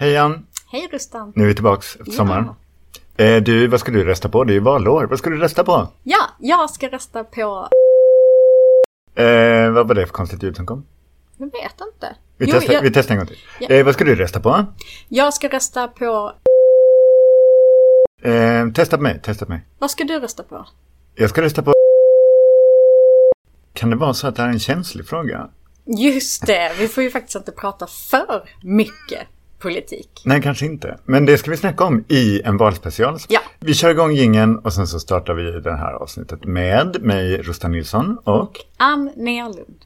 Hej Jan! Hej Rustan! Nu är vi tillbaks efter sommaren. Eh, du, vad ska du rösta på? Det är ju valår. Vad ska du rösta på? Ja, jag ska rösta på... Eh, vad var det för konstigt ljud som kom? Jag vet inte. Vi, Jo, testar, jag, vi testar en gång till. Ja. Eh, vad ska du rösta på? jag ska rösta på... Eh, testa på mig, testa på mig. Vad ska du rösta på? Jag ska rösta på... Kan det vara så att det här är en känslig fråga? Just det, vi får ju faktiskt inte prata för mycket politik. Nej, kanske inte. Men det ska vi snacka om i en valspecial. Ja. Vi kör igång gingen och sen så startar vi det här avsnittet med mig, Rustan Nilsson och... Ann Nerlund.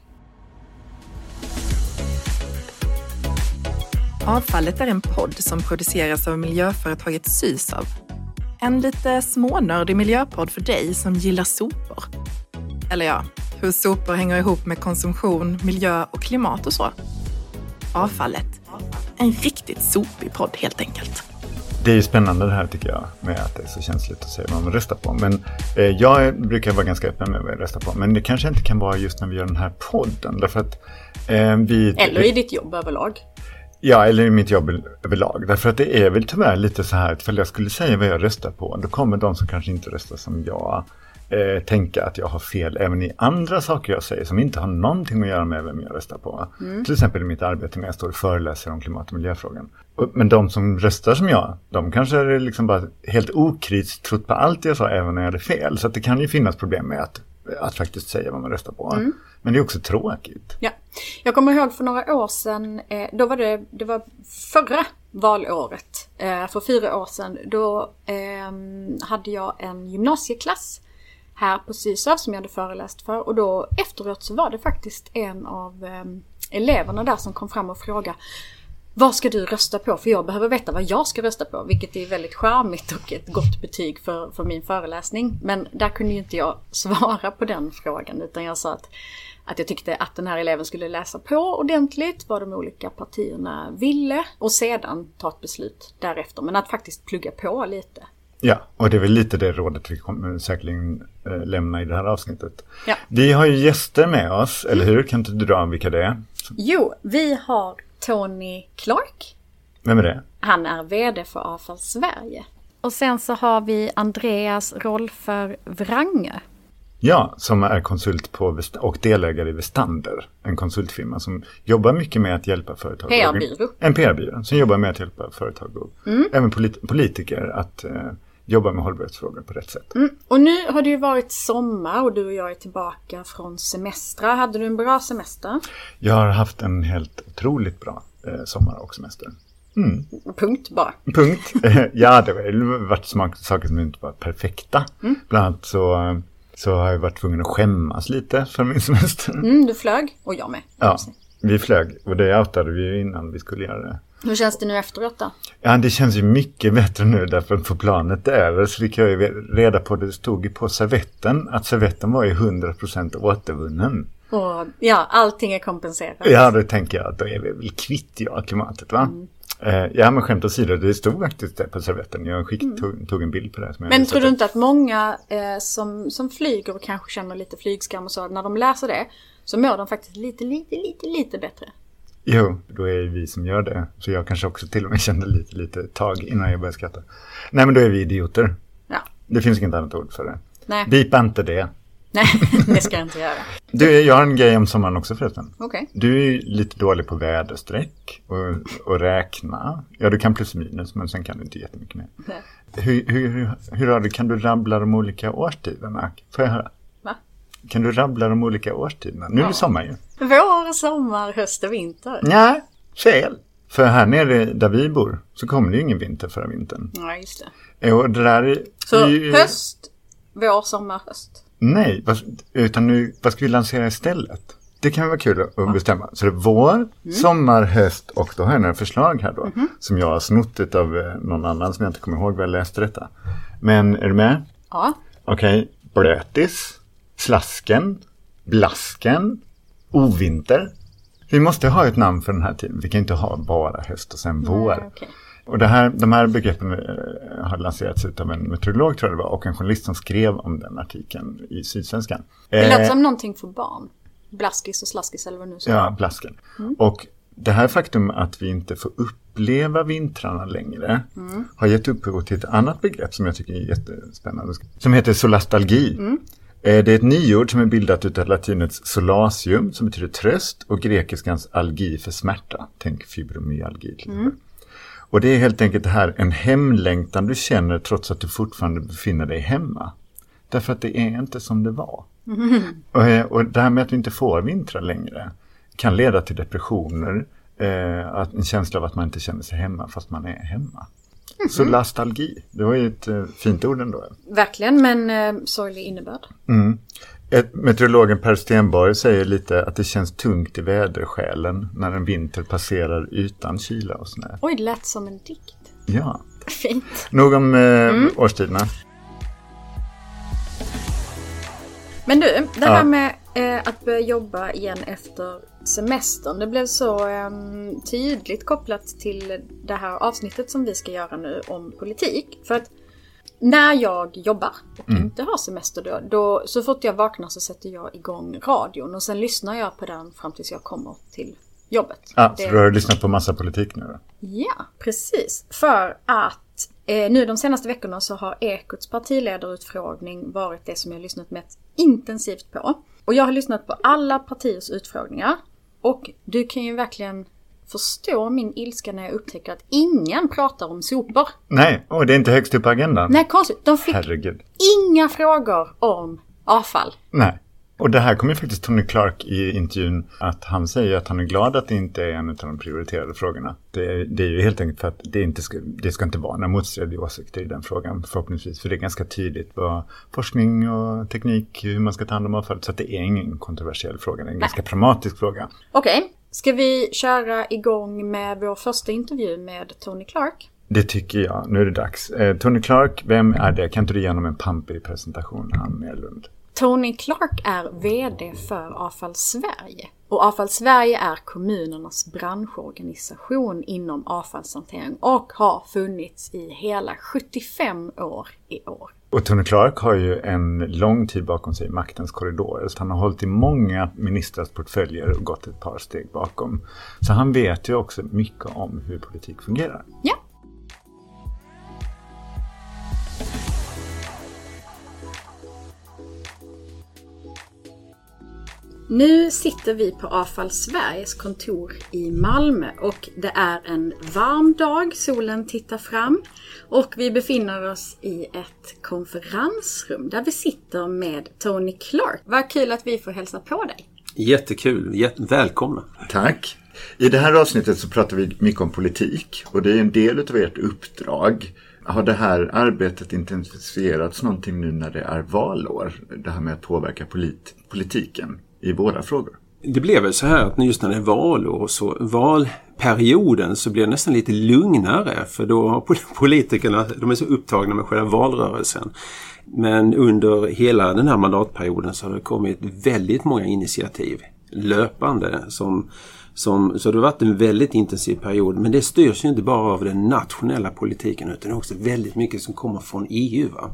Avfallet är en podd som produceras av miljöföretaget Sysav. En lite smånördig miljöpodd för dig som gillar sopor. Eller ja, hur sopor hänger ihop med konsumtion, miljö och klimat och så. Avfallet. En riktigt sopig podd helt enkelt. Det är ju spännande det här tycker jag med att det är så känsligt att säga vad man röstar på. Men eh, jag brukar vara ganska öppen med vad jag röstar på. Men det kanske inte kan vara just när vi gör den här podden. Därför att eh, vi... Eller i ditt jobb överlag. Ja, eller i mitt jobb överlag. Därför att det är väl tyvärr lite så här att ifall jag skulle säga vad jag röstar på, då kommer de som kanske inte röstar som jag eh, tänka att jag har fel även i andra saker jag säger som inte har någonting att göra med vem jag röstar på. Till exempel i mitt arbete när jag står och föreläser om klimat och miljöfrågan. Men de som röstar som jag, de kanske är liksom bara helt okritiskt trott på allt jag sa även när jag hade fel. Så det kan ju finnas problem med att, att faktiskt säga vad man röstar på. Men det är också tråkigt. Ja. Jag kommer ihåg för några år sedan, eh, då var det, det var förra valåret, eh, för fyra år sedan, då ehm, hade jag en gymnasieklass här på Sysav som jag hade föreläst för och då efteråt så var det faktiskt en av eh, eleverna där som kom fram och frågade vad ska du rösta på? För jag behöver veta vad jag ska rösta på. Vilket är väldigt charmigt och ett gott betyg för, för min föreläsning. Men där kunde ju inte jag svara på den frågan. Utan jag sa att, att jag tyckte att den här eleven skulle läsa på ordentligt vad de olika partierna ville. Och sedan ta ett beslut därefter. Men att faktiskt plugga på lite. Ja, och det är väl lite det rådet vi kommer säkerligen lämna i det här avsnittet. Ja. Vi har ju gäster med oss, eller hur? Kan inte du dra vilka det är? Jo, vi har Tony Clark. Vem är det? Han är VD för Avfall Sverige. Och sen så har vi Andreas Rolfer Wrange. Ja, som är konsult på och delägare i Vestander, en konsultfirma som jobbar mycket med att hjälpa företag. PR-byrå. En PR-byrå som jobbar med att hjälpa företag och även polit- politiker att eh, jobba med hållbarhetsfrågor på rätt sätt. Och nu har det ju varit sommar och du och jag är tillbaka från semestrar. Hade du en bra semester? Jag har haft en helt otroligt bra eh, sommar och semester. Punkt bara. Punkt. ja, det har varit saker som inte var perfekta. Bland annat så, så har jag varit tvungen att skämmas lite för min semester. Mm, du flög. Och jag med. Ja, vi flög och det outade vi ju innan vi skulle göra det. Hur känns det nu efteråt då? Ja, det känns ju mycket bättre nu därför på planet över så fick jag ju reda på, det stod ju på servetten, att servetten var ju 100% återvunnen. Och, ja, allting är kompenserat. Ja, då tänker jag att då är vi väl kvitt ja, klimatet va? Eh, ja, men skämt åsido, det stod faktiskt det på servetten. Jag skick, tog, tog en bild på det. Men tror du inte att många eh, som, som flyger och kanske känner lite flygskam och så, när de läser det så mår de faktiskt lite, lite, lite, lite bättre. Jo, då är det vi som gör det. Så jag kanske också till och med kände lite, lite tag innan jag började skratta. Nej, men då är vi idioter. Ja. Det finns inget annat ord för det. Nej, Bipa inte det. nej det ska jag inte göra. Du, jag har en grej om sommaren också förresten. Okej. Du är lite dålig på väderstreck och, och räkna. Ja, du kan plus minus, men sen kan du inte jättemycket mer. Nej. Hur, hur, hur, hur har du, kan du rabbla de olika årstiderna? Får jag höra? Kan du rabbla de olika årstiderna? Nu är det sommar ju. Vår, sommar, höst och vinter. Nej, fel. För här nere där vi bor så kommer det ju ingen vinter förra vintern. Ja, just det. Och det där är, Så ju- höst, vår, sommar, höst. Nej, vad, utan nu, vad ska vi lansera istället? Det kan vara kul att bestämma. Så det är vår, sommar, höst och då har jag några förslag här då. Som jag har snott av eh, någon annan som jag inte kommer ihåg var jag läste detta. Men är du med? Ja. Okej, blötis, slasken, blasken, ovinter. Vi måste ha ett namn för den här tiden. Vi kan inte ha bara höst och sen vår. Nej, okej. Och det här, de här begreppen eh, har lanserats av en meteorolog tror jag det var och en journalist som skrev om den artikeln i Sydsvenskan. Det Eh, låter som någonting för barn. Blaskis och slaskis eller vad nu säger. Ja, blasken. Och det här faktum att vi inte får uppleva vintrarna längre mm. har gett upphov till ett annat begrepp som jag tycker är jättespännande. Som heter solastalgi. Mm. Det är ett nyord som är bildat av latinets solasium som betyder tröst och grekiskans algi för smärta. Tänk fibromyalgi. Mm. Och det är helt enkelt det här en hemlängtan du känner trots att du fortfarande befinner dig hemma. Därför att det är inte som det var. Mm. Och, och det här med att vi inte får vintrar längre kan leda till depressioner, eh, att en känsla av att man inte känner sig hemma fast man är hemma. Mm. Så lastalgi, det var ju ett eh, fint ord ändå. Verkligen, men eh, sorglig innebörd. Mm. Ett, meteorologen Per Stenborg säger lite att det känns tungt i vädersjälen när en vinter passerar utan kyla och snö. Oj, det lät som en dikt. Ja. Fint. Nog om eh, mm. årstiderna. Men du, det här ja. med eh, att börja jobba igen efter semestern. Det blev så eh, tydligt kopplat till det här avsnittet som vi ska göra nu om politik. För att när jag jobbar och mm. inte har semester då, då, så fort jag vaknar så sätter jag igång radion och sen lyssnar jag på den fram tills jag kommer till jobbet. Ja, det... så du har lyssnat på massa politik nu då? Ja, precis. För att eh, nu de senaste veckorna så har Ekots partiledarutfrågning varit det som jag lyssnat mest intensivt på. Och jag har lyssnat på alla partiers utfrågningar. Och du kan ju verkligen förstå min ilska när jag upptäcker att ingen pratar om sopor. Nej, och det är inte högst upp på agendan. Nej, konstigt. De fick Herregud. inga frågor om avfall. Nej. Och det här kommer faktiskt Tony Clark i intervjun att han säger att han är glad att det inte är en av de prioriterade frågorna. Det är, det är ju helt enkelt för att det, inte ska, det ska inte vara några motstridiga åsikter i den frågan förhoppningsvis. För det är ganska tydligt vad forskning och teknik, hur man ska ta hand om avfallet. Så att det är ingen kontroversiell fråga, det är en Nej. ganska pragmatisk fråga. Okej, okay. ska vi köra igång med vår första intervju med Tony Clark? Det tycker jag. Nu är det dags. Eh, Tony Clark, vem är det? Kan inte du ge honom en pampig presentation, han Merlund? Tony Clark är VD för Avfall Sverige. Och Avfall Sverige är kommunernas branschorganisation inom avfallshantering och har funnits i hela 75 år i år. Och Tony Clark har ju en lång tid bakom sig i maktens korridorer. Så han har hållit i många ministrars portföljer och gått ett par steg bakom. Så han vet ju också mycket om hur politik fungerar. Ja, Nu sitter vi på Avfall Sveriges kontor i Malmö och det är en varm dag, solen tittar fram och vi befinner oss i ett konferensrum där vi sitter med Tony Clark. Vad kul att vi får hälsa på dig! Jättekul, välkomna! Tack! I det här avsnittet så pratar vi mycket om politik och det är en del av ert uppdrag. Har det här arbetet intensifierats någonting nu när det är valår? Det här med att påverka polit politiken? I våra frågor. Det blev väl så här att just när det är valår så valperioden så blir det nästan lite lugnare för då har politikerna, de är så upptagna med själva valrörelsen. Men under hela den här mandatperioden så har det kommit väldigt många initiativ löpande som som, så det har varit en väldigt intensiv period. Men det styrs ju inte bara av den nationella politiken utan också väldigt mycket som kommer från EU. Va?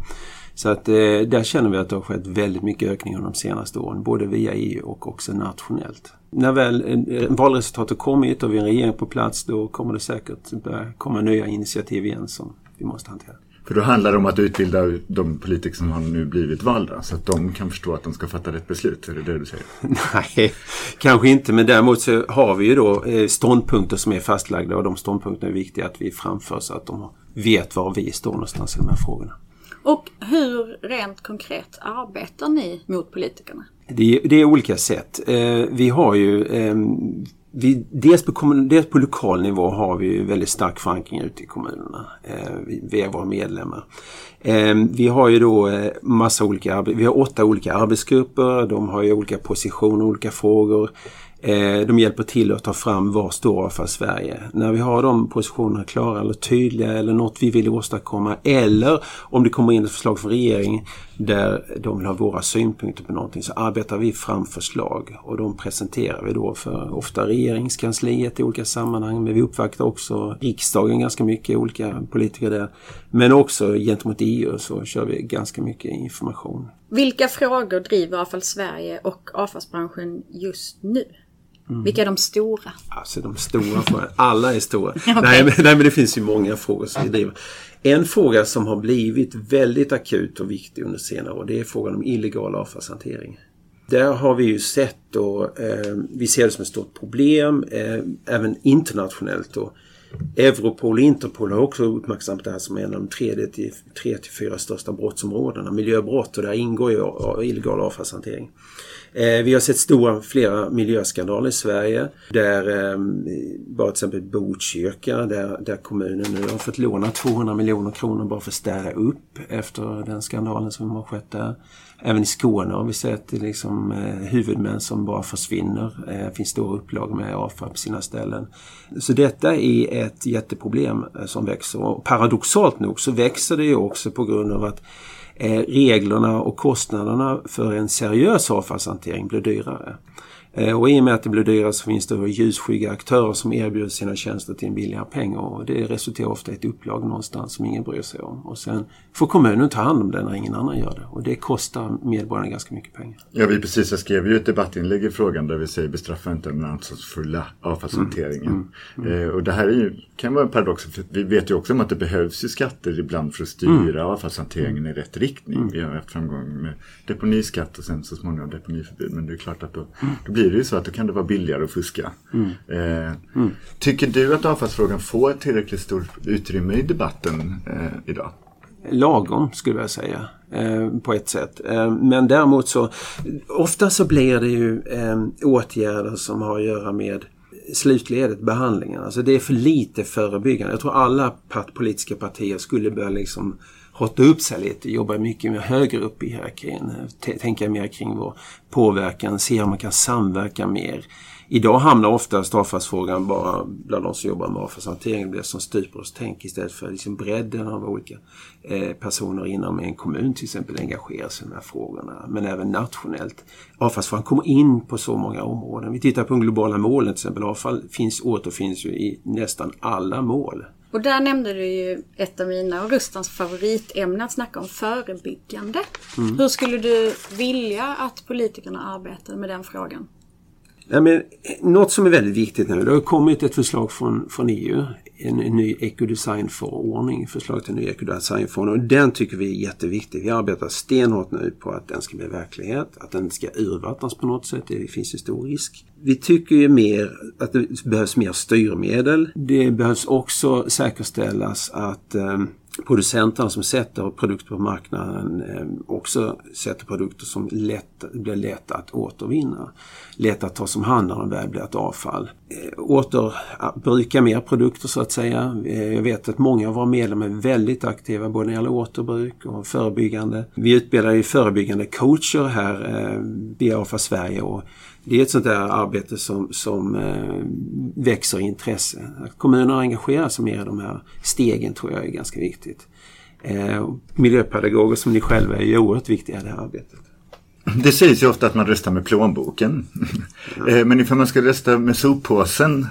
Så att eh, där känner vi att det har skett väldigt mycket ökning de senaste åren, både via EU och också nationellt. När väl eh, valresultatet kommit och vi har en regering på plats då kommer det säkert börja komma nya initiativ igen som vi måste hantera. För då handlar det om att utbilda de politiker som har nu blivit valda så att de kan förstå att de ska fatta rätt beslut. Är det det du säger? Nej, kanske inte. Men däremot så har vi ju då eh, ståndpunkter som är fastlagda och de ståndpunkterna är viktiga att vi framför så att de vet var vi står någonstans i de här frågorna. Och hur rent konkret arbetar ni mot politikerna? Det, det är olika sätt. Eh, vi har ju ehm, vi, dels, på, dels på lokal nivå har vi väldigt stark förankring ute i kommunerna eh, via våra medlemmar. Eh, vi har ju då eh, massa olika, vi har åtta olika arbetsgrupper, de har ju olika positioner, olika frågor. Eh, de hjälper till att ta fram var står Avfall Sverige. När vi har de positionerna klara eller tydliga eller något vi vill åstadkomma eller om det kommer in ett förslag från regeringen där de vill ha våra synpunkter på någonting så arbetar vi fram förslag och de presenterar vi då för ofta regeringskansliet i olika sammanhang men vi uppvaktar också riksdagen ganska mycket, olika politiker där. Men också gentemot EU så kör vi ganska mycket information. Vilka frågor driver Avfall Sverige och avfallsbranschen just nu? Mm. Vilka är de stora? Alltså de stora frågorna. Alla är stora. okay. nej, men, nej men det finns ju många frågor som vi driver. En fråga som har blivit väldigt akut och viktig under senare år det är frågan om illegal avfallshantering. Där har vi ju sett då, eh, vi ser det som ett stort problem eh, även internationellt. Då. Europol och Interpol har också uppmärksammat det här som en av de tre till, tre till fyra största brottsområdena, miljöbrott och där ingår ju illegal avfallshantering. Eh, vi har sett stora, flera miljöskandaler i Sverige där eh, bara till exempel Botkyrka där, där kommunen nu har fått låna 200 miljoner kronor bara för att städa upp efter den skandalen som har skett där. Även i Skåne har vi sett liksom, eh, huvudmän som bara försvinner. Eh, det finns stora upplag med avfall på sina ställen. Så detta är ett jätteproblem eh, som växer och paradoxalt nog så växer det ju också på grund av att Eh, reglerna och kostnaderna för en seriös avfallshantering blir dyrare. Eh, och i och med att det blir dyrare så finns det ljusskygga aktörer som erbjuder sina tjänster till en billigare peng och det resulterar ofta i ett upplag någonstans som ingen bryr sig om. Och sen får kommunen ta hand om det när ingen annan gör det och det kostar medborgarna ganska mycket pengar. Ja, vi precis, jag skrev ju ett debattinlägg i frågan där vi säger bestraffa inte den ansvarsfulla avfallshanteringen. Mm. Mm. Mm. och det här är ju, kan vara en paradox, för vi vet ju också om att det behövs ju skatter ibland för att styra mm. avfallshanteringen i rätt riktning. Mm. Vi har haft framgång med deponiskatt och sen så småningom deponiförbud men det är klart att då, mm. då blir det ju så att då kan det vara billigare att fuska. Mm. Eh, mm. Tycker du att avfallsfrågan får ett tillräckligt stort utrymme i debatten eh, idag? Lagom skulle jag säga eh, på ett sätt. Eh, men däremot så ofta så blir det ju eh, åtgärder som har att göra med slutledet, behandlingen. Alltså det är för lite förebyggande. Jag tror alla politiska partier skulle börja liksom hotta upp sig lite, jobba mycket mer högre upp i hierarkin. Eh, Tänka mer kring vår påverkan, se om man kan samverka mer. Idag hamnar oftast avfallsfrågan bara bland de som jobbar med avfallshantering. Det blir som stuprörstänk istället för liksom bredden av olika eh, personer inom en kommun till exempel engagerar sig i de här frågorna. Men även nationellt. Avfallsfrågan kommer in på så många områden. Vi tittar på de globala målen till exempel. Avfall finns, återfinns ju i nästan alla mål. Och där nämnde du ju ett av mina och Rustans favoritämnen att snacka om förebyggande. Mm. Hur skulle du vilja att politikerna arbetade med den frågan? Ja, men, eh, något som är väldigt viktigt nu, det har kommit ett förslag från, från EU, en, en ny ekodesignförordning, förslag till en ny ekodesignförordning och den tycker vi är jätteviktig. Vi arbetar stenhårt nu på att den ska bli verklighet, att den ska urvattnas på något sätt, det finns ju stor risk. Vi tycker ju mer att det behövs mer styrmedel. Det behövs också säkerställas att um, producenterna som sätter produkter på marknaden eh, också sätter produkter som lätt, blir lätta att återvinna. Lätt att ta som hand när de väl blir ett avfall. Eh, Återbruka ah, mer produkter så att säga. Eh, jag vet att många av våra medlemmar är väldigt aktiva både när det gäller återbruk och förebyggande. Vi utbildar ju förebyggande coacher här via Avfall Sverige och det är ett sånt där arbete som, som eh, växer i intresse. Att kommunerna engagerar sig mer i de här stegen tror jag är ganska viktigt. Eh, miljöpedagoger som ni själva är ju oerhört viktiga i det här arbetet. Det sägs ju ofta att man röstar med plånboken. Eh, men ifall man ska rösta med soppåsen,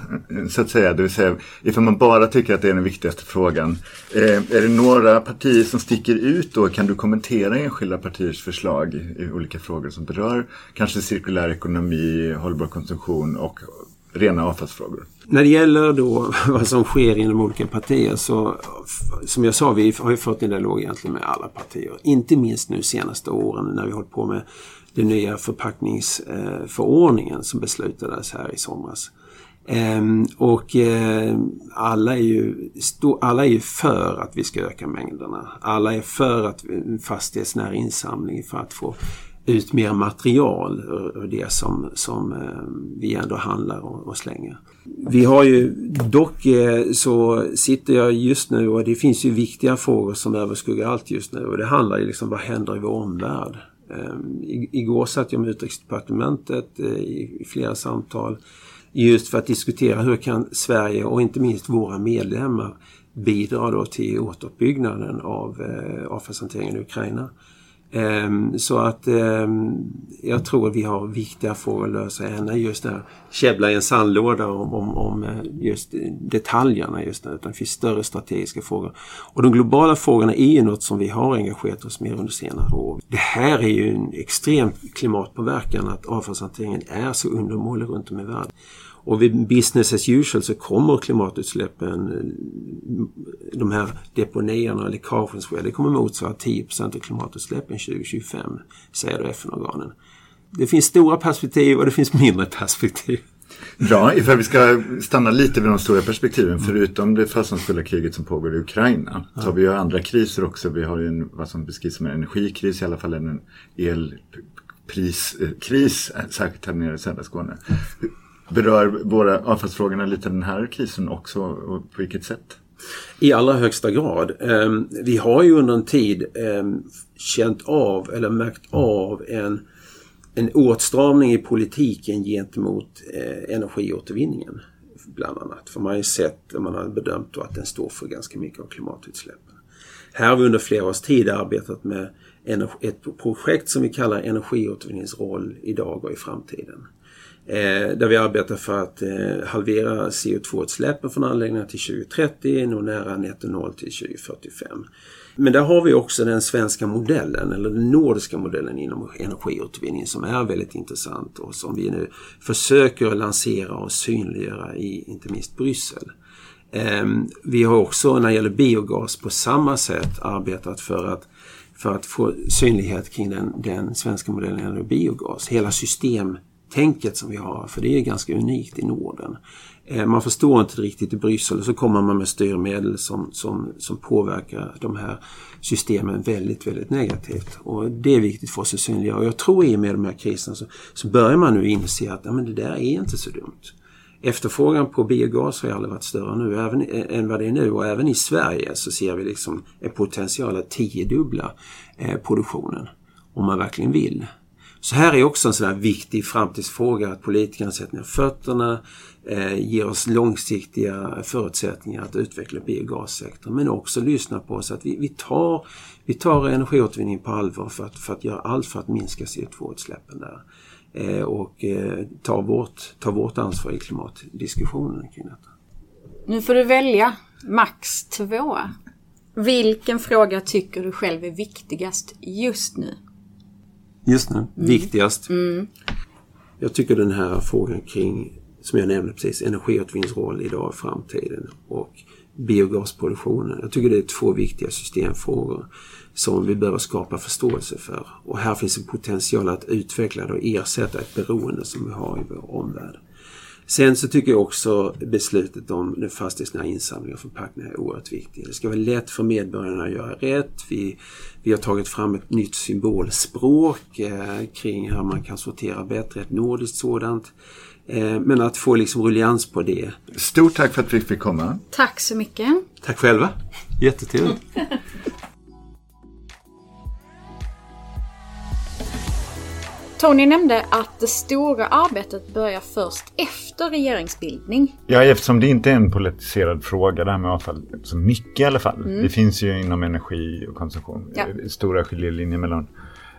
så att säga, det vill säga ifall man bara tycker att det är den viktigaste frågan. Eh, är det några partier som sticker ut då? Kan du kommentera enskilda partiers förslag i olika frågor som berör kanske cirkulär ekonomi, hållbar konsumtion och rena avfallsfrågor? När det gäller då vad som sker inom olika partier så som jag sa, vi har ju fått en dialog egentligen med alla partier. Inte minst nu senaste åren när vi hållit på med den nya förpackningsförordningen eh, som beslutades här i somras. Ehm, och eh, alla, är ju, alla är ju för att vi ska öka mängderna. Alla är för att eh, fastighetsnära insamling för att få ut mer material eh, ur det som, som eh, vi ändå handlar och, och slänger. Vi har ju dock eh, så sitter jag just nu och det finns ju viktiga frågor som överskuggar allt just nu och det handlar ju liksom vad händer i vår omvärld? Igår satt jag med Utrikesdepartementet i flera samtal just för att diskutera hur kan Sverige och inte minst våra medlemmar bidra då till återuppbyggnaden av avfallshanteringen i Ukraina. Ehm, så att ehm, jag tror att vi har viktiga frågor att lösa än just det här käbbla i en sandlåda om, om, om eh, just detaljerna just där, utan det finns större strategiska frågor. Och de globala frågorna är ju något som vi har engagerat oss mer under senare år. Det här är ju en extrem klimatpåverkan att avfallshanteringen är så undermålig runt om i världen. Och vid business as usual så kommer klimatutsläppen, de här deponierna och läckagen sker, det kommer motsvara 10 av klimatutsläppen 2025, säger FN-organen. Det finns stora perspektiv och det finns mindre perspektiv. Bra, ifall vi ska stanna lite vid de stora perspektiven. Förutom det fasansfulla kriget som pågår i Ukraina så har vi ju andra kriser också. Vi har ju en, vad som beskrivs som en energikris, i alla fall en elpriskris, särskilt här nere i södra Skåne. Berör våra avfallsfrågorna lite den här krisen också och på vilket sätt? I allra högsta grad. Ehm, vi har ju under en tid ehm, känt av eller märkt av en, en åtstramning i politiken gentemot eh, energiåtervinningen. Bland annat. För man har ju sett och man har bedömt att den står för ganska mycket av klimatutsläppen. Här har vi under flera års tid arbetat med ett projekt som vi kallar energiåtervinningens roll idag och i framtiden. Eh, där vi arbetar för att eh, halvera CO2-utsläppen från anläggningarna till 2030, nå nära netto noll till 2045. Men där har vi också den svenska modellen, eller den nordiska modellen inom energiåtervinning som är väldigt intressant och som vi nu försöker lansera och synliggöra i inte minst Bryssel. Ehm, vi har också när det gäller biogas på samma sätt arbetat för att för att få synlighet kring den, den svenska modellen när det gäller biogas. Hela system tänket som vi har, för det är ganska unikt i Norden. Eh, man förstår inte riktigt i Bryssel och så kommer man med styrmedel som, som, som påverkar de här systemen väldigt, väldigt negativt. Och det är viktigt för oss att synliggöra. Och jag tror i och med de här kriserna så, så börjar man nu inse att ja, men det där är inte så dumt. Efterfrågan på biogas har aldrig varit större nu även, än vad det är nu och även i Sverige så ser vi liksom en potential att tiodubbla eh, produktionen om man verkligen vill. Så här är också en sån här viktig framtidsfråga att politikerna sätter ner fötterna, eh, ger oss långsiktiga förutsättningar att utveckla biogassektorn men också lyssna på oss att vi, vi, tar, vi tar energiåtervinning på allvar för att, för att göra allt för att minska CO2-utsläppen där. Eh, och eh, ta, vårt, ta vårt ansvar i klimatdiskussionen kring detta. Nu får du välja max två. Vilken fråga tycker du själv är viktigast just nu? Just nu. Mm. Viktigast. Mm. Jag tycker den här frågan kring, som jag nämnde precis, energiåtervinningsroll idag och framtiden och biogasproduktionen. Jag tycker det är två viktiga systemfrågor som vi behöver skapa förståelse för. Och här finns en potential att utveckla och ersätta ett beroende som vi har i vår omvärld. Sen så tycker jag också beslutet om den fastighetsnära insamlingen av förpackningar är oerhört viktigt. Det ska vara lätt för medborgarna att göra rätt. Vi, vi har tagit fram ett nytt symbolspråk eh, kring hur man kan sortera bättre, ett nordiskt sådant. Eh, men att få liksom ruljans på det. Stort tack för att vi fick komma. Tack så mycket. Tack själva. Jättetrevligt. Tony nämnde att det stora arbetet börjar först efter regeringsbildning. Ja, eftersom det inte är en politiserad fråga det här med avfall, så mycket i alla fall. Mm. Det finns ju inom energi och konsumtion ja. Eh, stora skiljelinjer mellan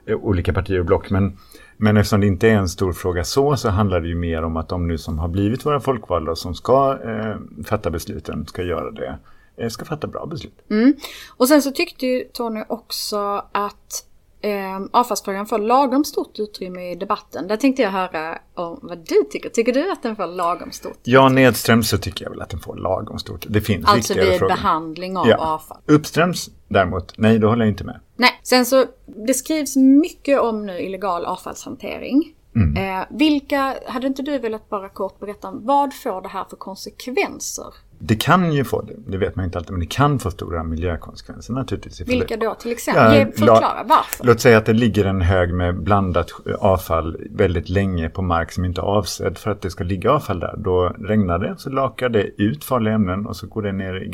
eh, olika partier och block. Men, men eftersom det inte är en stor fråga så, så handlar det ju mer om att de nu som har blivit våra folkvalda och som ska eh, fatta besluten ska göra det eh, ska fatta bra beslut. Mm. Och sen så tyckte ju Tony också att eh, avfallsfrågan får lagom stort utrymme i debatten. Där tänkte jag höra om vad du tycker. Tycker du att den får lagom stort? Ja, nedströms så tycker jag väl att den får lagom stort. Det finns Alltså vid frågor. behandling av ja. avfall? Uppströms däremot, nej, då håller jag inte med. Nej, sen så det skrivs mycket om nu illegal avfallshantering. Mm. Eh, vilka, hade inte du velat bara kort berätta om vad får det här för konsekvenser det kan ju få det, det vet man inte alltid, men det kan få stora miljökonsekvenser naturligtvis. Vilka då till exempel? Ja, förklara varför. Låt säga att det ligger en hög med blandat avfall väldigt länge på mark som inte är avsedd för att det ska ligga avfall där. Då regnar det, så lakar det ut farliga ämnen och så går det ner i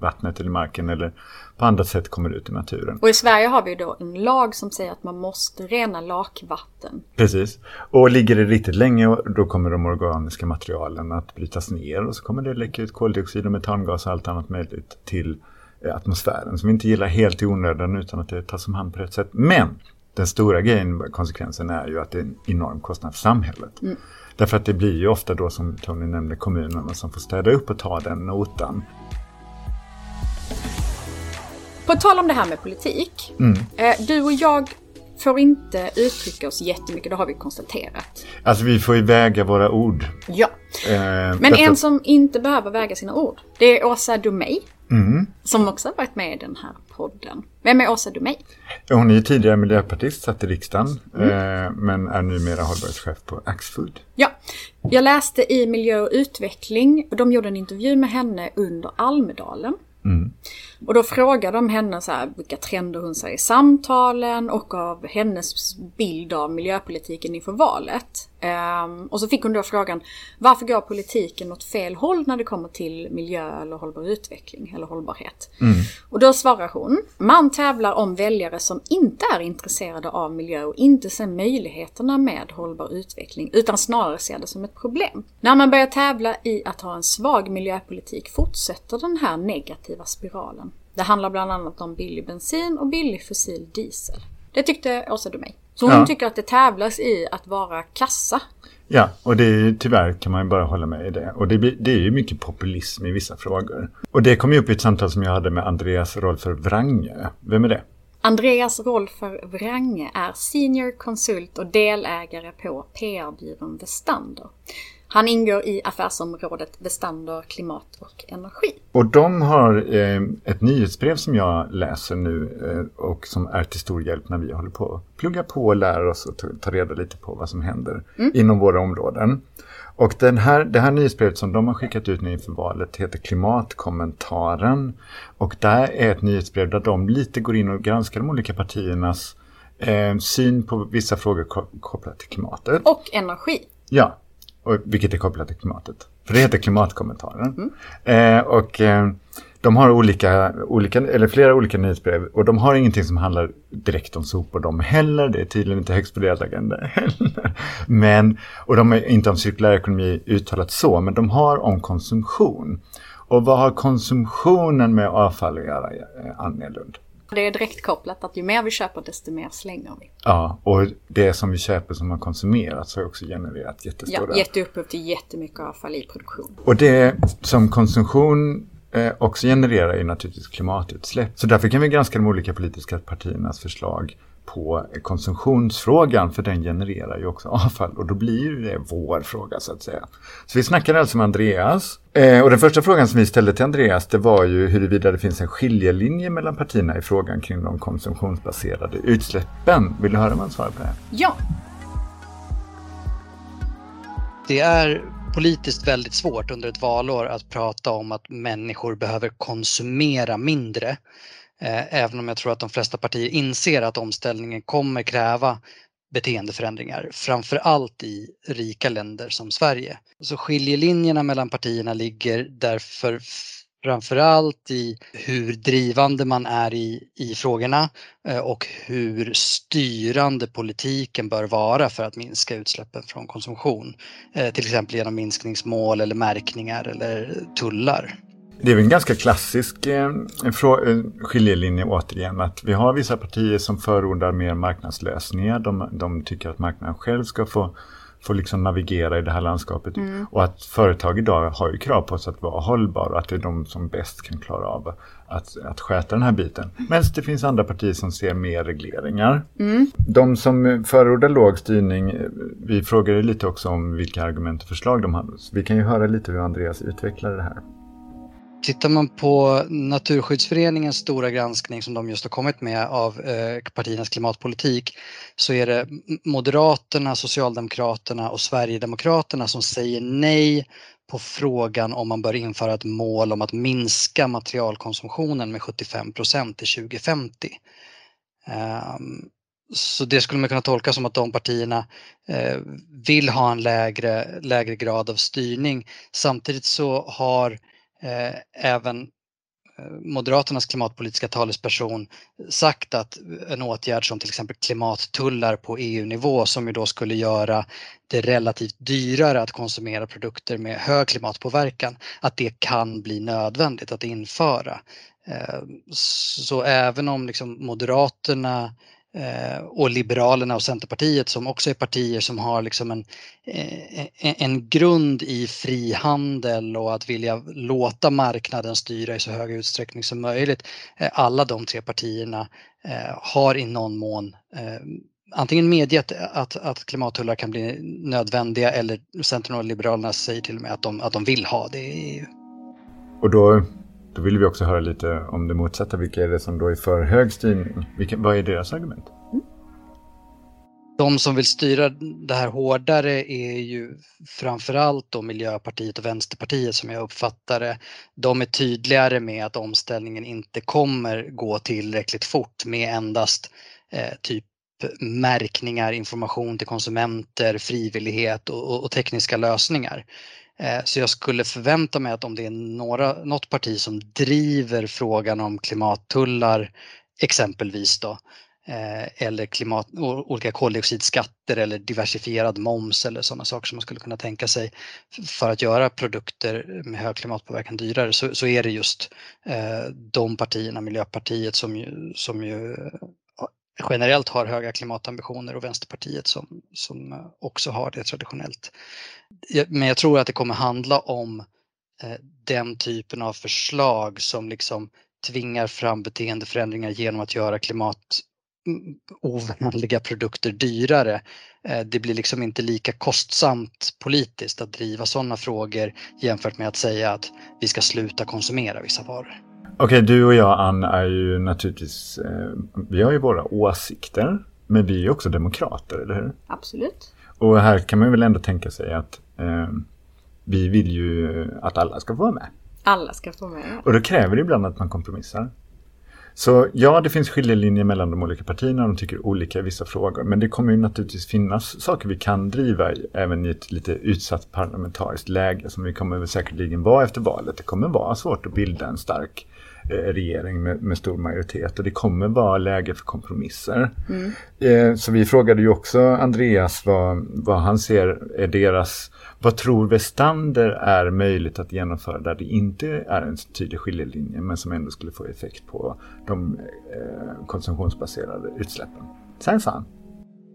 grundvattnet eller marken eller på andra sätt kommer ut i naturen. Och i Sverige har vi då en lag som säger att man måste rena lakvatten. Precis. Och ligger det riktigt länge då kommer de organiska materialen att brytas ner och så kommer det läcka ut koldioxid och metangas och allt annat möjligt till eh, atmosfären som vi inte gillar helt i onödan utan att det tas om hand på rätt sätt. Men den stora grejen, konsekvensen är ju att det är en enorm kostnad för samhället. Mm. Därför att det blir ju ofta då som Tony nämnde kommunerna som får städa upp och ta den notan. På tal om det här med politik. Mm. Eh, du och jag får inte uttrycka oss jättemycket, det har vi konstaterat. Alltså vi får ju väga våra ord. Ja. Eh, Men därför... en som inte behöver väga sina ord, det är Åsa Domej. Mm. Som också har varit med i den här podden. Vem är Åsa Domej? Hon är ju tidigare miljöpartist, satt i riksdagen, mm. eh, men är numera hållbarhetschef på Axfood. Ja, jag läste i Miljö och utveckling och de gjorde en intervju med henne under Almedalen. Mm. Och då frågade de henne så här, vilka trender hon ser i samtalen och av hennes bild av miljöpolitiken inför valet. Um, och så fick hon då frågan, varför går politiken åt fel håll när det kommer till miljö eller hållbar utveckling eller hållbarhet? Mm. Och då svarar hon, man tävlar om väljare som inte är intresserade av miljö och inte ser möjligheterna med hållbar utveckling utan snarare ser det som ett problem. När man börjar tävla i att ha en svag miljöpolitik fortsätter den här negativa spiralen. Det handlar bland annat om billig bensin och billig fossil diesel. Det tyckte Åsa Domeij. Så hon ja. tycker att det tävlas i att vara kassa. Ja, och det är tyvärr kan man ju bara hålla med i det. Och det, det är ju mycket populism i vissa frågor. Och det kom ju upp i ett samtal som jag hade med Andreas Rolfer Wrange. Vem är det? Andreas Rolfer Wrange är senior konsult och delägare på PR-byrån Vestander. Han ingår i affärsområdet Vestander Klimat och Energi. Och de har eh, ett nyhetsbrev som jag läser nu eh, och som är till stor hjälp när vi håller på att plugga på och lära oss och ta reda lite på vad som händer mm. inom våra områden. Och den här, det här nyhetsbrevet som de har skickat ut nu inför valet heter Klimatkommentaren. Och där är ett nyhetsbrev där de lite går in och granskar de olika partiernas eh, syn på vissa frågor kopplat till klimatet. Och energi. Ja, och, vilket är kopplat till klimatet. För det heter klimatkommentaren. Mm. Eh, och eh, de har olika, olika, eller flera olika nyhetsbrev och de har ingenting som handlar direkt om sopor de heller. Det är tydligen inte högst på deras agenda heller. Men, och de är inte om cirkulär ekonomi uttalat så, men de har om konsumtion. Och vad har konsumtionen med avfall att göra, Annie Lund? Det är direkt kopplat att ju mer vi köper desto mer slänger vi. Ja, och det som vi köper som har konsumerats har också genererat jättestora... Ja, gett upphov till jättemycket avfall i produktion. Och det som konsumtion eh, också genererar är naturligtvis klimatutsläpp. Så därför kan vi granska de olika politiska partiernas förslag på konsumtionsfrågan för den genererar ju också avfall och då blir det vår fråga så att säga. Så vi snackade alltså med Andreas eh, och den första frågan som vi ställde till Andreas det var ju huruvida det finns en skiljelinje mellan partierna i frågan kring de konsumtionsbaserade utsläppen. Vill du höra vad han svarar på det? Ja. Det är politiskt väldigt svårt under ett valår att prata om att människor behöver konsumera mindre Eh, även om jag tror att de flesta partier inser att omställningen kommer kräva beteendeförändringar, framför allt i rika länder som Sverige. Så skiljelinjerna mellan partierna ligger därför framförallt i hur drivande man är i, i frågorna eh, och hur styrande politiken bör vara för att minska utsläppen från konsumtion. Eh, till exempel genom minskningsmål eller märkningar eller tullar. Det är väl en ganska klassisk eh, skiljelinje återigen att vi har vissa partier som förordar mer marknadslösningar. De, de tycker att marknaden själv ska få, få liksom navigera i det här landskapet. Mm. Och att företag idag har ju krav på sig att vara hållbara att det är de som bäst kan klara av att, att sköta den här biten. Men det finns andra partier som ser mer regleringar. Mm. De som förordar låg styrning, vi frågade lite också om vilka argument och förslag de hade. Så vi kan ju höra lite hur Andreas utvecklade det här. Tittar man på Naturskyddsföreningens stora granskning som de just har kommit med av eh, partiernas klimatpolitik så är det Moderaterna, Socialdemokraterna och Sverigedemokraterna som säger nej på frågan om man bör införa ett mål om att minska materialkonsumtionen med 75 procent till 2050. Um, ehm, så det skulle man kunna tolka som att de partierna eh, vill ha en lägre, lägre grad av styrning. Samtidigt så har Eh, även eh, Moderaternas klimatpolitiska talesperson sagt att en åtgärd som till exempel klimattullar på EU-nivå som ju då skulle göra det relativt dyrare att konsumera produkter med hög klimatpåverkan, att det kan bli nödvändigt att införa. Eh, så även om liksom Moderaterna Eh, och Liberalerna och Centerpartiet som också är partier som har liksom en, eh, en grund i frihandel och att vilja låta marknaden styra i så hög utsträckning som möjligt. Eh, alla de tre partierna har i någon mån antingen medgett att, att klimattullar kan bli nödvändiga eller Centern och Liberalerna säger till och med att de, att de vill ha det i EU. Och då då vill vi också höra lite om det motsatta. Vilka är det som då är för hög styrning? Vilka, vad är deras argument? De som vill styra det här hårdare är ju framförallt då Miljöpartiet och Vänsterpartiet som jag uppfattar det. De är tydligare med att omställningen inte kommer gå tillräckligt fort med endast eh, typ märkningar, information till konsumenter, frivillighet och, och, och tekniska lösningar. Eh, så jag skulle förvänta mig att om det är några, något parti som driver frågan om klimattullar exempelvis då, eh, eller klimat, olika koldioxidskatter eller diversifierad moms eller sådana saker som man skulle kunna tänka sig för att göra produkter med hög klimatpåverkan dyrare så, så är det just eh, de partierna, Miljöpartiet som ju, som ju generellt har höga klimatambitioner och Vänsterpartiet som, som eh, också har det traditionellt. Men jag tror att det kommer handla om eh, den typen av förslag som liksom tvingar fram beteendeförändringar genom att göra klimatovänliga mm, produkter dyrare. Eh, det blir liksom inte lika kostsamt politiskt att driva sådana frågor jämfört med att säga att vi ska sluta konsumera vissa varor. Okej, du och jag Ann är ju naturligtvis, eh, vi har ju våra åsikter, men vi är ju också demokrater, eller hur? Absolut. Och här kan man väl ändå tänka sig att eh, vi vill ju att alla ska få vara med. Alla ska få vara med. Och då kräver det ibland att man kompromissar. Så ja, det finns skiljelinjer mellan de olika partierna, de tycker olika i vissa frågor. Men det kommer ju naturligtvis finnas saker vi kan driva i, även i ett lite utsatt parlamentariskt läge som vi kommer säkerligen vara efter valet. Det kommer vara svårt att bilda en stark regering med, med, stor majoritet och det kommer vara läge för kompromisser. Mm. Eh, så vi frågade ju också Andreas vad, vad han ser är deras, vad tror Westander är möjligt att genomföra där det inte är en tydlig skiljelinje men som ändå skulle få effekt på de eh, konsumtionsbaserade utsläppen. Sen sa han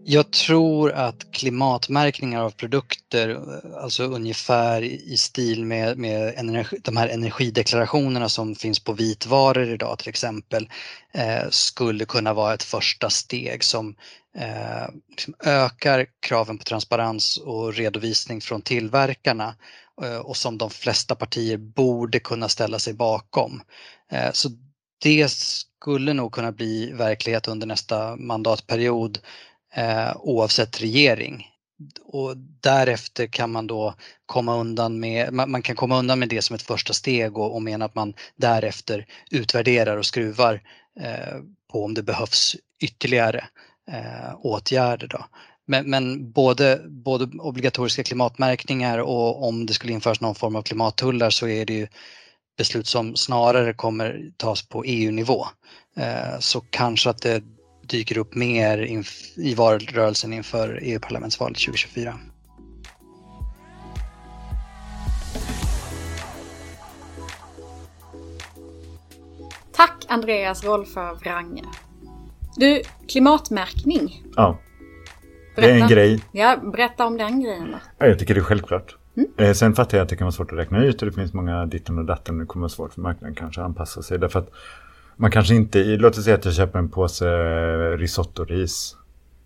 jag tror att klimatmärkningar av produkter, alltså ungefär i stil med, med energi, de här energideklarationerna som finns på vitvaror idag till exempel, eh, skulle kunna vara ett första steg som eh, liksom ökar kraven på transparens och redovisning från tillverkarna eh, och som de flesta partier borde kunna ställa sig bakom. Eh, så det skulle nog kunna bli verklighet under nästa mandatperiod eh, oavsett regering. Och därefter kan man då komma undan med, man, kan komma undan med det som ett första steg och, och mena att man därefter utvärderar och skruvar eh, på om det behövs ytterligare eh, åtgärder. Då. Men, men, både, både obligatoriska klimatmärkningar och om det skulle införas någon form av klimattullar så är det ju beslut som snarare kommer tas på EU-nivå. Eh, så kanske att det dyker upp mer i valrörelsen inför EU-parlamentsvalet 2024. Tack Andreas Rolf Wrange. Du, klimatmärkning. Ja. Berätta. Det är en grej. Ja, berätta om den grejen då. Ja, jag tycker det är självklart. Mm. Eh, sen fattar jag att det kan vara svårt att räkna ut och det finns många ditten och datten. Det kommer vara svårt för marknaden kanske att anpassa sig. Därför att man kanske inte, låt oss säga att jag köper en påse risottoris.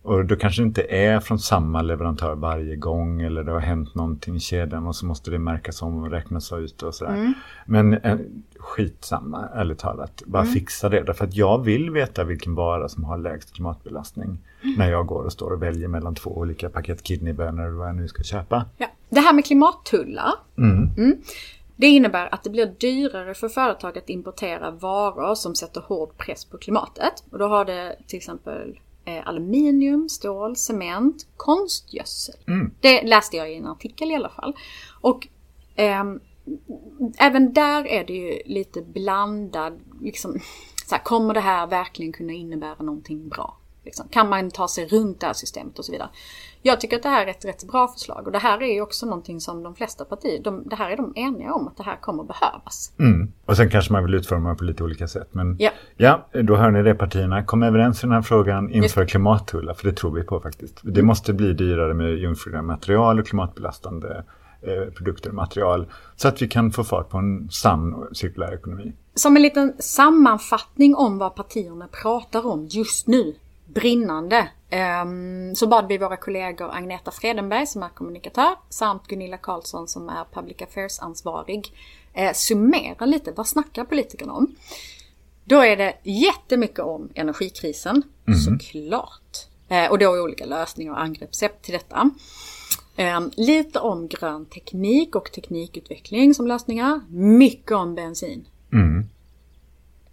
Och då kanske det inte är från samma leverantör varje gång eller det har hänt någonting i kedjan och så måste det märkas om och räknas ut och sådär. Mm. Men eh, skitsamma, ärligt talat. Bara mm. fixa det. Därför att jag vill veta vilken vara som har lägst klimatbelastning mm. när jag går och står och väljer mellan två olika paket kidneybönor eller vad jag nu ska köpa. Ja. Det här med klimattullar. Mm. Det innebär att det blir dyrare för företag att importera varor som sätter hård press på klimatet. Och då har det till exempel eh, aluminium, stål, cement, konstgödsel. Mm. Det läste jag i en artikel i alla fall. Och eh, även där är det ju lite blandad, liksom, så här, kommer det här verkligen kunna innebära någonting bra? Liksom, kan man ta sig runt det här systemet och så vidare. Jag tycker att det här är ett rätt bra förslag och det här är ju också någonting som de flesta partier, de, det här är de eniga om att det här kommer behövas. Mm. Och sen kanske man vill utforma på lite olika sätt. Men Ja. ja, då hör ni det partierna. Kom överens i den här frågan inför klimattullar, för det tror vi på faktiskt. Det måste bli dyrare med jungfruliga material och klimatbelastande eh, produkter och material. Så att vi kan få fart på en sann och cirkulär ekonomi. Som en liten sammanfattning om vad partierna pratar om just nu, brinnande, ehm, så bad vi våra kollegor Agneta Fredenberg som är kommunikatör samt Gunilla Karlsson som är public affairs-ansvarig eh, summera lite, vad snackar politikerna om? Då är det jättemycket om energikrisen, såklart. Eh, och då är olika lösningar och angreppssätt till detta. Eh, lite om grön teknik och teknikutveckling som lösningar. Mycket om bensin.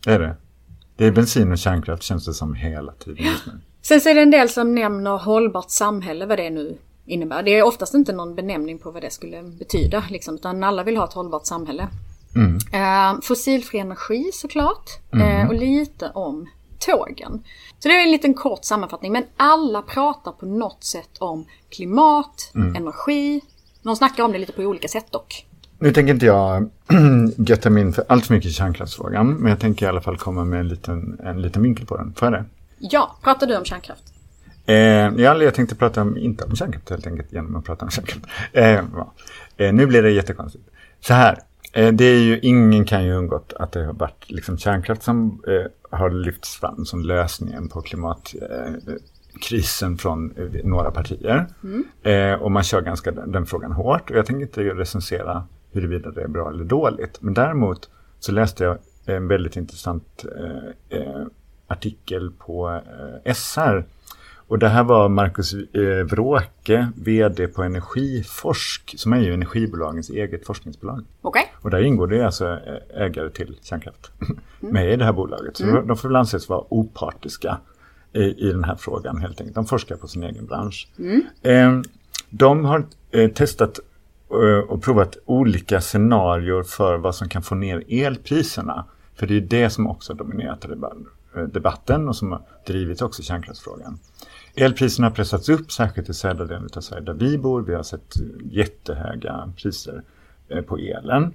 Det är det. Det är bensin och kärnkraft känns det som hela tiden just nu. Sen så är det en del som nämner hållbart samhälle, vad det nu innebär. Det är oftast inte någon benämning på vad det skulle betyda, liksom, utan alla vill ha ett hållbart samhälle. Eh, fossilfri energi såklart, eh, och lite om tågen. Så det är en liten kort sammanfattning, men alla pratar på något sätt om klimat, energi. De snackar om det lite på olika sätt dock. Nu tänker inte jag götta mig in för allt för mycket i kärnkraftsfrågan, men jag tänker i alla fall komma med en liten, en liten vinkel på den. Får jag det? Ja, pratar du om kärnkraft? Eh, ja, jag tänkte prata om, inte om kärnkraft helt enkelt, genom att prata om kärnkraft. Eh, ja. eh, nu blir det jättekonstigt. Så här, eh, det är ju, ingen kan ju undgått att det har varit liksom kärnkraft som eh, har lyfts fram som lösningen på klimatkrisen från eh, några partier. Eh, och man kör ganska den, den frågan hårt. Och jag tänker inte recensera huruvida det är bra eller dåligt. Men däremot så läste jag en väldigt intressant eh, eh, artikel på eh, SR. Och det här var Marcus eh, Vråke, VD på Energiforsk, som är ju energibolagens eget forskningsbolag. Okej? Och där ingår det alltså eh, ägare till kärnkraft med i det här bolaget. Så de får väl anses vara opartiska i, i den här frågan helt enkelt. De forskar på sin egen bransch. Eh, de har eh, testat Eh, och provat olika scenarier för vad som kan få ner elpriserna. För det är det som också har dominerat eh, debatten och som har drivit också kärnkraftsfrågan. Elpriserna har pressats upp, särskilt i södra delen av Sverige där vi bor. Vi har sett jättehöga priser eh, på elen.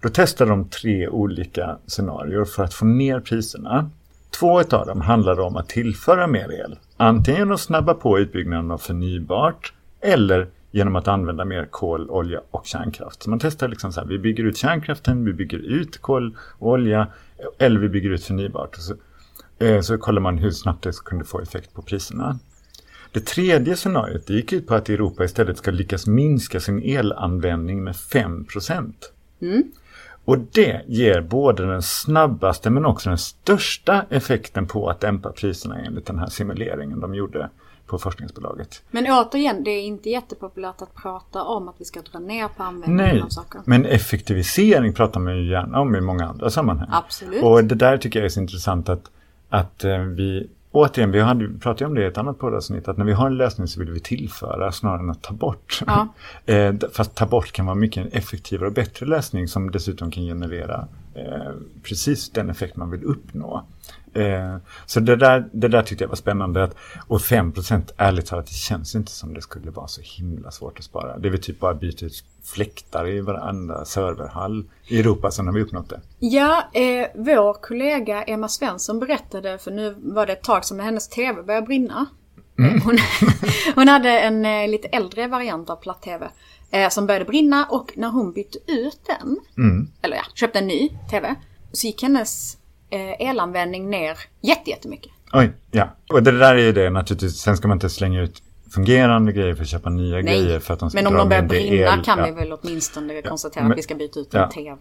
Då testade de tre olika scenarier för att få ner priserna. Två av dem handlade om att tillföra mer el. Antingen genom att snabba på utbyggnaden av förnybart eller genom att använda mer kol, olja och kärnkraft. Så man testar liksom så här, vi bygger ut kärnkraften, vi bygger ut kol och olja eller vi bygger ut förnybart. Så, eh, så kollar man hur snabbt det kunde få effekt på priserna. Det tredje scenariot det gick ut på att Europa istället ska lyckas minska sin elanvändning med 5 Och det ger både den snabbaste men också den största effekten på att dämpa priserna enligt den här simuleringen de gjorde på forskningsbolaget. Men återigen, det är inte jättepopulärt att prata om att vi ska dra ner på användningen Nej, av saker. men effektivisering pratar man ju gärna om i många andra sammanhang. Absolut. Och det där tycker jag är så intressant att, att eh, vi, återigen, vi hade, pratade om det i ett annat poddavsnitt, att när vi har en lösning så vill vi tillföra snarare än att ta bort. Ja. eh, fast ta bort kan vara mycket en effektivare och bättre lösning som dessutom kan generera eh, precis den effekt man vill uppnå. Eh, så det där, det där tyckte jag var spännande. Att, och 5% ärligt talat, det känns inte som det skulle vara så himla svårt att spara. Det är väl typ bara byta ut fläktar i varenda serverhall i Europa, sen har vi uppnått det. Ja, eh, vår kollega Emma Svensson berättade, för nu var det ett tag som hennes TV började brinna. Eh, Hon, hon hade en eh, lite äldre variant av platt-TV eh, som började brinna och när hon bytte ut den, eller ja, köpte en ny TV, så gick hennes elanvändning ner jätte, jättemycket. Oj, ja. Och det där är ju det naturligtvis. Sen ska man inte slänga ut fungerande grejer för att köpa nya grejer för att de ska men om de börjar brinna el. kan Ja. vi väl åtminstone konstatera Men- att vi ska byta ut ja. en TV.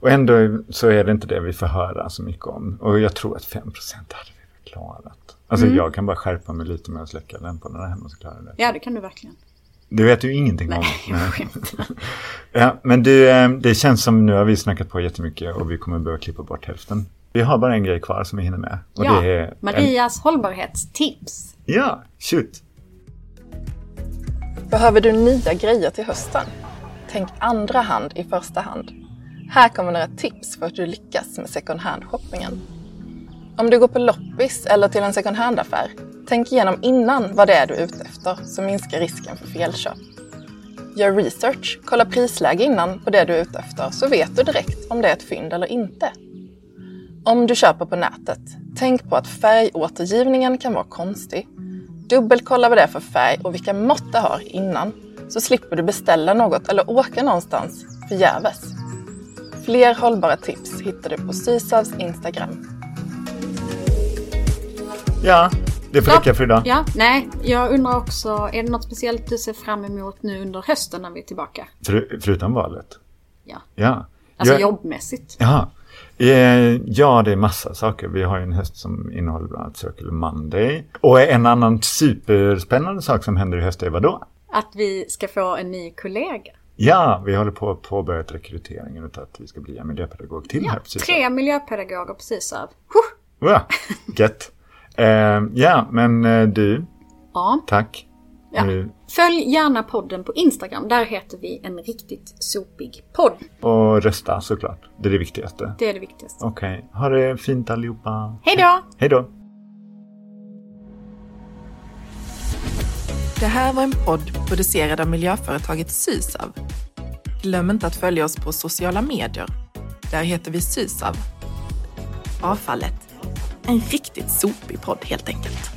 Och ändå så är det inte det vi får höra så mycket om. Och jag tror att 5% hade vi klarat. Alltså Mm. jag kan bara skärpa mig lite med att släcka lamporna där hemma så klarar jag det. Ja, det kan du verkligen. Du vet ju ingenting om Nej, det. jag Nej. Ja, men det, eh, det känns som nu har vi snackat på jättemycket och vi kommer börja klippa bort hälften. Vi har bara en grej kvar som vi hinner med. Och Ja, det är en, Marias hållbarhetstips. Ja, shoot. Behöver du nya grejer till hösten? Tänk andra hand i första hand. Här kommer några tips för att du lyckas med second hand-shoppingen. Om du går på loppis eller till en second hand-affär, tänk igenom innan vad det är du är ute efter så minskar risken för felköp. Gör research, kolla prisläge innan på det du är ute efter så vet du direkt om det är ett fynd eller inte. Om du köper på nätet, tänk på att färgåtergivningen kan vara konstig. Dubbelkolla vad det är för färg och vilka mått det har innan så slipper du beställa något eller åka någonstans förgäves. Fler hållbara tips hittar du på Sysavs Instagram. Ja, det får räcka för idag. Ja, nej, jag undrar också, är det något speciellt du ser fram emot nu under hösten när vi är tillbaka? För, förutom valet. Ja, Ja. alltså Jag- jobbmässigt. Jaha. Eh, Ja, det är massa saker. Vi har ju en höst som innehåller bland annat Circle Monday. Och en annan superspännande sak som händer i höst är vad då? Att vi ska få en ny kollega. Ja, vi håller på att påbörja rekryteringen utav att vi ska bli en miljöpedagog till Ja, här precis. tre miljöpedagoger precis av. Ja, gött. Eh, ja, men eh, du, Ja. tack. Ja. Nu- Följ gärna podden på Instagram. Där heter vi en riktigt sopig podd. Och rösta såklart. Det är det viktigaste. Det är det viktigaste. Okej, ha det fint allihopa. Hej då! Hej då. Det här var en podd producerad av miljöföretaget Sysav. Glöm inte att följa oss på sociala medier. Där heter vi Sysav. Avfallet. En riktigt sopig podd helt enkelt.